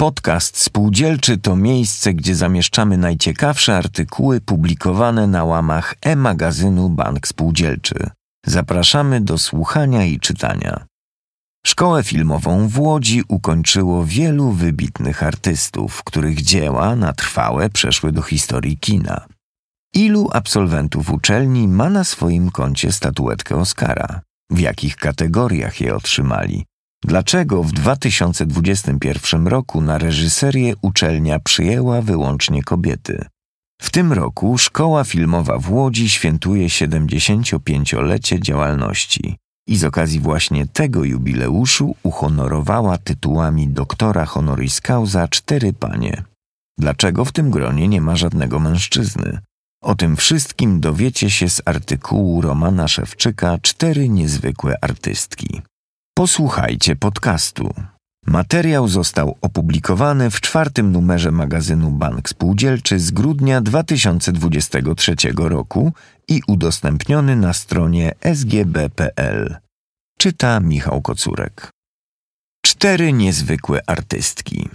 Podcast Spółdzielczy to miejsce, gdzie zamieszczamy najciekawsze artykuły publikowane na łamach e-magazynu Bank Spółdzielczy. Zapraszamy do słuchania i czytania. Szkołę filmową w Łodzi ukończyło wielu wybitnych artystów, których dzieła na trwałe przeszły do historii kina. Ilu absolwentów uczelni ma na swoim koncie statuetkę Oscara? W jakich kategoriach je otrzymali? Dlaczego w 2021 roku na reżyserię uczelnia przyjęła wyłącznie kobiety? W tym roku Szkoła Filmowa w Łodzi świętuje 75-lecie działalności i z okazji właśnie tego jubileuszu uhonorowała tytułami doktora honoris causa cztery panie. Dlaczego w tym gronie nie ma żadnego mężczyzny? O tym wszystkim dowiecie się z artykułu Romana Szewczyka Cztery niezwykłe artystki. Posłuchajcie podcastu. Materiał został opublikowany w czwartym numerze magazynu Bank Spółdzielczy z grudnia 2023 roku i udostępniony na stronie sgb.pl. Czyta Michał Kocurek. Cztery niezwykłe artystki.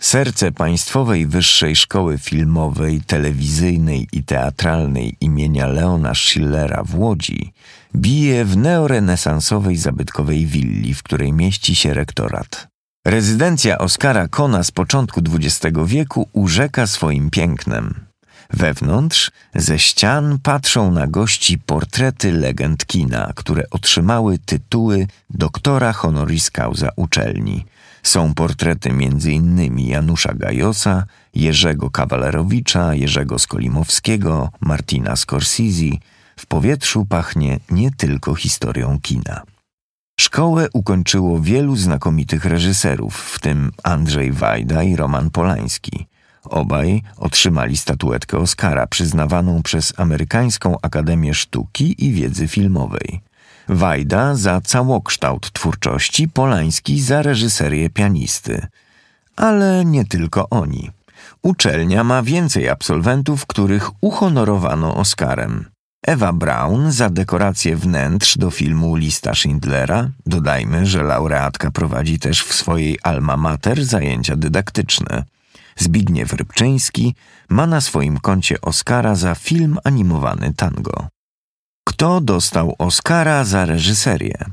Serce Państwowej Wyższej Szkoły Filmowej, Telewizyjnej i Teatralnej imienia Leona Schillera w Łodzi bije w neorenesansowej zabytkowej willi, w której mieści się rektorat. Rezydencja Oskara Kona z początku XX wieku urzeka swoim pięknem. Wewnątrz, ze ścian patrzą na gości portrety legend kina, które otrzymały tytuły doktora honoris causa uczelni – są portrety m.in. Janusza Gajosa, Jerzego Kawalerowicza, Jerzego Skolimowskiego, Martina Scorsese. W powietrzu pachnie nie tylko historią kina. Szkołę ukończyło wielu znakomitych reżyserów, w tym Andrzej Wajda i Roman Polański. Obaj otrzymali statuetkę Oscara przyznawaną przez Amerykańską Akademię Sztuki i Wiedzy Filmowej. Wajda za całokształt twórczości, Polański za reżyserię pianisty. Ale nie tylko oni. Uczelnia ma więcej absolwentów, których uhonorowano Oscarem. Ewa Braun za dekorację wnętrz do filmu Lista Schindlera. Dodajmy, że laureatka prowadzi też w swojej alma mater zajęcia dydaktyczne. Zbigniew Rybczyński ma na swoim koncie Oscara za film animowany Tango. Kto dostał Oscara za reżyserię?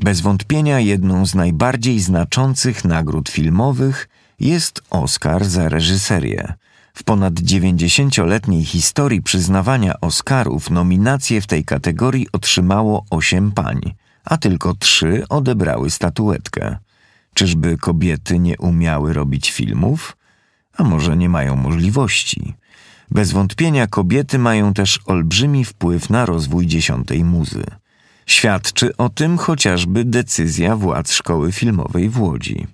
Bez wątpienia jedną z najbardziej znaczących nagród filmowych jest Oscar za reżyserię. W ponad 90-letniej historii przyznawania Oscarów nominacje w tej kategorii otrzymało osiem pań, a tylko trzy odebrały statuetkę. Czyżby kobiety nie umiały robić filmów? A może nie mają możliwości? Bez wątpienia kobiety mają też olbrzymi wpływ na rozwój dziesiątej muzy. Świadczy o tym chociażby decyzja władz szkoły filmowej w Łodzi.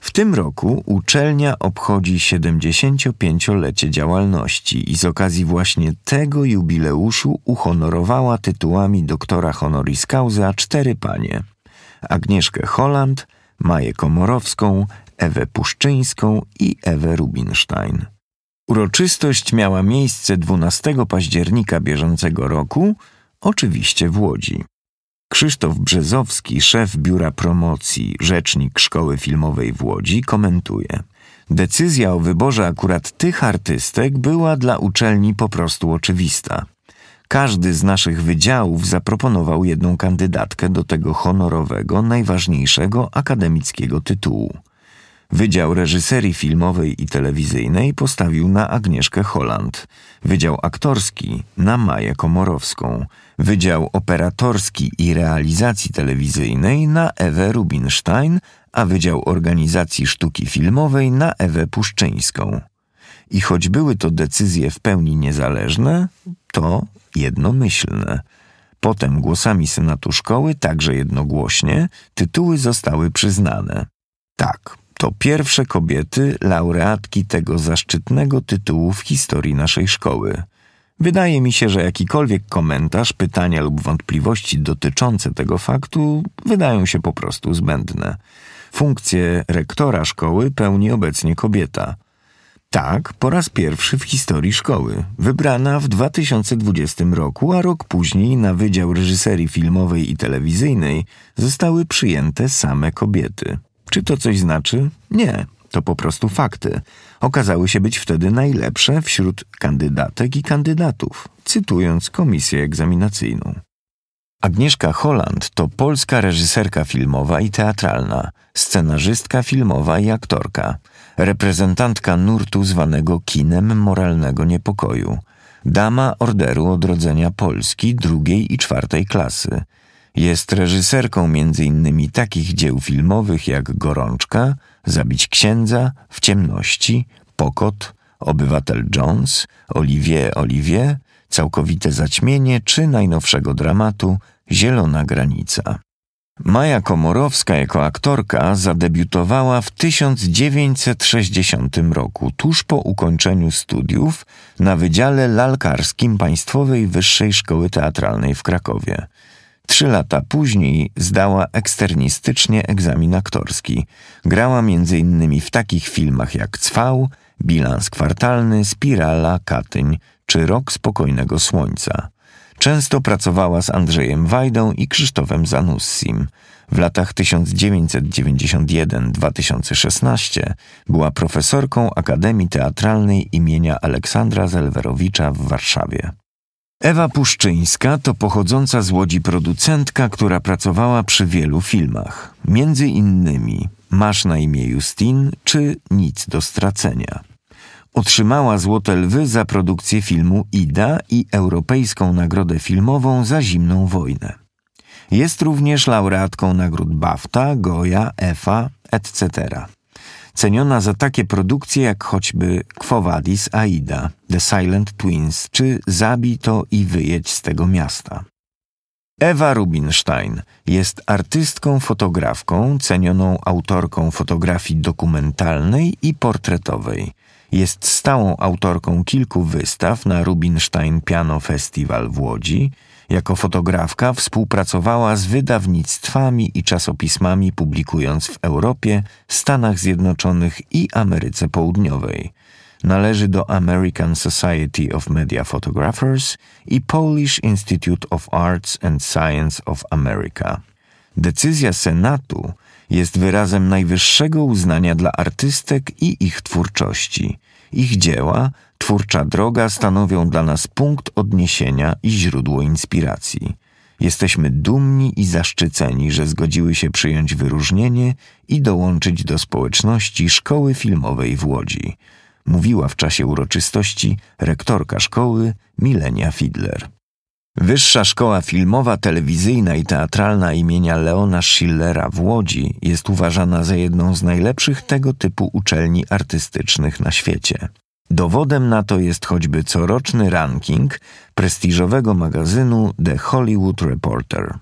W tym roku uczelnia obchodzi 75-lecie działalności i z okazji właśnie tego jubileuszu uhonorowała tytułami doktora honoris causa cztery panie: Agnieszkę Holland, Maję Komorowską, Ewę Puszczyńską i Ewę Rubinstein. Uroczystość miała miejsce 12 października bieżącego roku, oczywiście w Łodzi. Krzysztof Brzezowski, szef biura promocji, rzecznik Szkoły Filmowej w Łodzi, komentuje: Decyzja o wyborze akurat tych artystek była dla uczelni po prostu oczywista. Każdy z naszych wydziałów zaproponował jedną kandydatkę do tego honorowego, najważniejszego akademickiego tytułu. Wydział Reżyserii Filmowej i Telewizyjnej postawił na Agnieszkę Holland, Wydział Aktorski na Maję Komorowską, Wydział Operatorski i Realizacji Telewizyjnej na Ewę Rubinstein, a Wydział Organizacji Sztuki Filmowej na Ewę Puszczyńską. I choć były to decyzje w pełni niezależne, to jednomyślne. Potem głosami Senatu Szkoły, także jednogłośnie, tytuły zostały przyznane. Tak, to pierwsze kobiety laureatki tego zaszczytnego tytułu w historii naszej szkoły. Wydaje mi się, że jakikolwiek komentarz, pytania lub wątpliwości dotyczące tego faktu wydają się po prostu zbędne. Funkcję rektora szkoły pełni obecnie kobieta. Tak, po raz pierwszy w historii szkoły, wybrana w 2020 roku, a rok później na Wydział Reżyserii Filmowej i Telewizyjnej zostały przyjęte same kobiety. Czy to coś znaczy? Nie, to po prostu fakty, okazały się być wtedy najlepsze wśród kandydatek i kandydatów, cytując komisję egzaminacyjną. Agnieszka Holland to polska reżyserka filmowa i teatralna, scenarzystka filmowa i aktorka, reprezentantka nurtu zwanego kinem moralnego niepokoju, dama Orderu Odrodzenia Polski drugiej i czwartej klasy. Jest reżyserką m.in. takich dzieł filmowych jak Gorączka, Zabić księdza, W ciemności, Pokot, Obywatel Jones, Olivier Olivier, Całkowite zaćmienie czy najnowszego dramatu Zielona granica. Maja Komorowska jako aktorka zadebiutowała w 1960 roku, tuż po ukończeniu studiów na Wydziale Lalkarskim Państwowej Wyższej Szkoły Teatralnej w Krakowie. Trzy lata później zdała eksternistycznie egzamin aktorski. Grała m.in. w takich filmach jak Cwał, Bilans Kwartalny, Spirala, Katyń czy Rok Spokojnego Słońca. Często pracowała z Andrzejem Wajdą i Krzysztofem Zanussim. W latach 1991-2016 była profesorką Akademii Teatralnej imienia Aleksandra Zelwerowicza w Warszawie. Ewa Puszczyńska to pochodząca z Łodzi producentka, która pracowała przy wielu filmach, między innymi Masz na imię Justin czy Nic do stracenia. Otrzymała Złote Lwy za produkcję filmu Ida i Europejską Nagrodę Filmową za Zimną Wojnę. Jest również laureatką nagród BAFTA, Goya, EFA, etc. Ceniona za takie produkcje jak choćby Quo Vadis Aida, The Silent Twins czy Zabij to i wyjedź z tego miasta. Ewa Rubinstein jest artystką fotografką, cenioną autorką fotografii dokumentalnej i portretowej – jest stałą autorką kilku wystaw na Rubinstein Piano Festival w Łodzi. Jako fotografka współpracowała z wydawnictwami i czasopismami, publikując w Europie, Stanach Zjednoczonych i Ameryce Południowej. Należy do American Society of Media Photographers i Polish Institute of Arts and Science of America. Decyzja Senatu jest wyrazem najwyższego uznania dla artystek i ich twórczości. Ich dzieła, twórcza droga stanowią dla nas punkt odniesienia i źródło inspiracji. Jesteśmy dumni i zaszczyceni, że zgodziły się przyjąć wyróżnienie i dołączyć do społeczności Szkoły Filmowej w Łodzi. Mówiła w czasie uroczystości rektorka szkoły Milenia Fidler. Wyższa Szkoła Filmowa, Telewizyjna i Teatralna imienia Leona Schillera w Łodzi jest uważana za jedną z najlepszych tego typu uczelni artystycznych na świecie. Dowodem na to jest choćby coroczny ranking prestiżowego magazynu The Hollywood Reporter.